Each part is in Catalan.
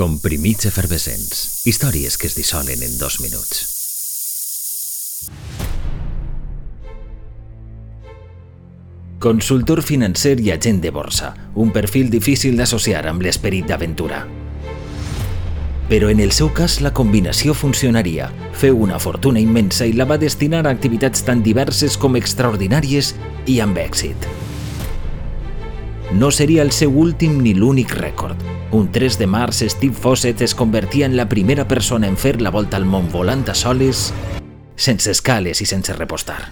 Comprimits efervescents. Històries que es dissolen en dos minuts. Consultor financer i agent de borsa. Un perfil difícil d'associar amb l'esperit d'aventura. Però en el seu cas la combinació funcionaria. Feu una fortuna immensa i la va destinar a activitats tan diverses com extraordinàries i amb èxit. No seria el seu últim ni l'únic rècord. Un 3 de març, Steve Fawcett es convertia en la primera persona en fer la volta al món volant a soles, sense escales i sense repostar.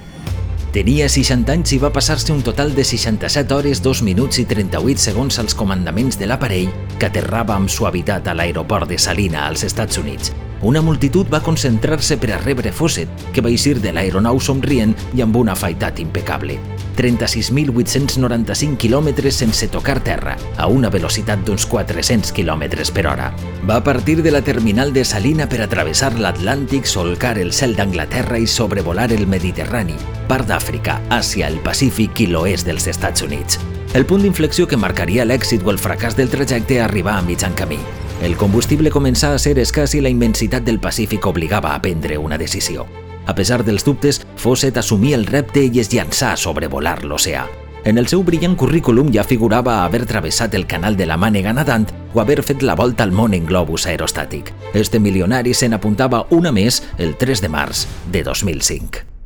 Tenia 60 anys i va passar-se un total de 67 hores, 2 minuts i 38 segons als comandaments de l'aparell que aterrava amb suavitat a l'aeroport de Salina, als Estats Units. Una multitud va concentrar-se per a rebre Fawcett, que va eixir de l'aeronau somrient i amb una afaitat impecable. 36.895 quilòmetres sense tocar terra, a una velocitat d'uns 400 quilòmetres per hora. Va partir de la terminal de Salina per a travessar l'Atlàntic, solcar el cel d'Anglaterra i sobrevolar el Mediterrani, part d'Àfrica, Àsia, el Pacífic i l'oest dels Estats Units. El punt d'inflexió que marcaria l'èxit o el fracàs del trajecte arribà a mitjan camí. El combustible començà a ser escàs i la immensitat del Pacífic obligava a prendre una decisió. A pesar dels dubtes, Fawcett assumí el repte i es llançà a sobrevolar l'oceà. En el seu brillant currículum ja figurava haver travessat el canal de la Mànega nadant o haver fet la volta al món en globus aerostàtic. Este milionari se n'apuntava una més el 3 de març de 2005.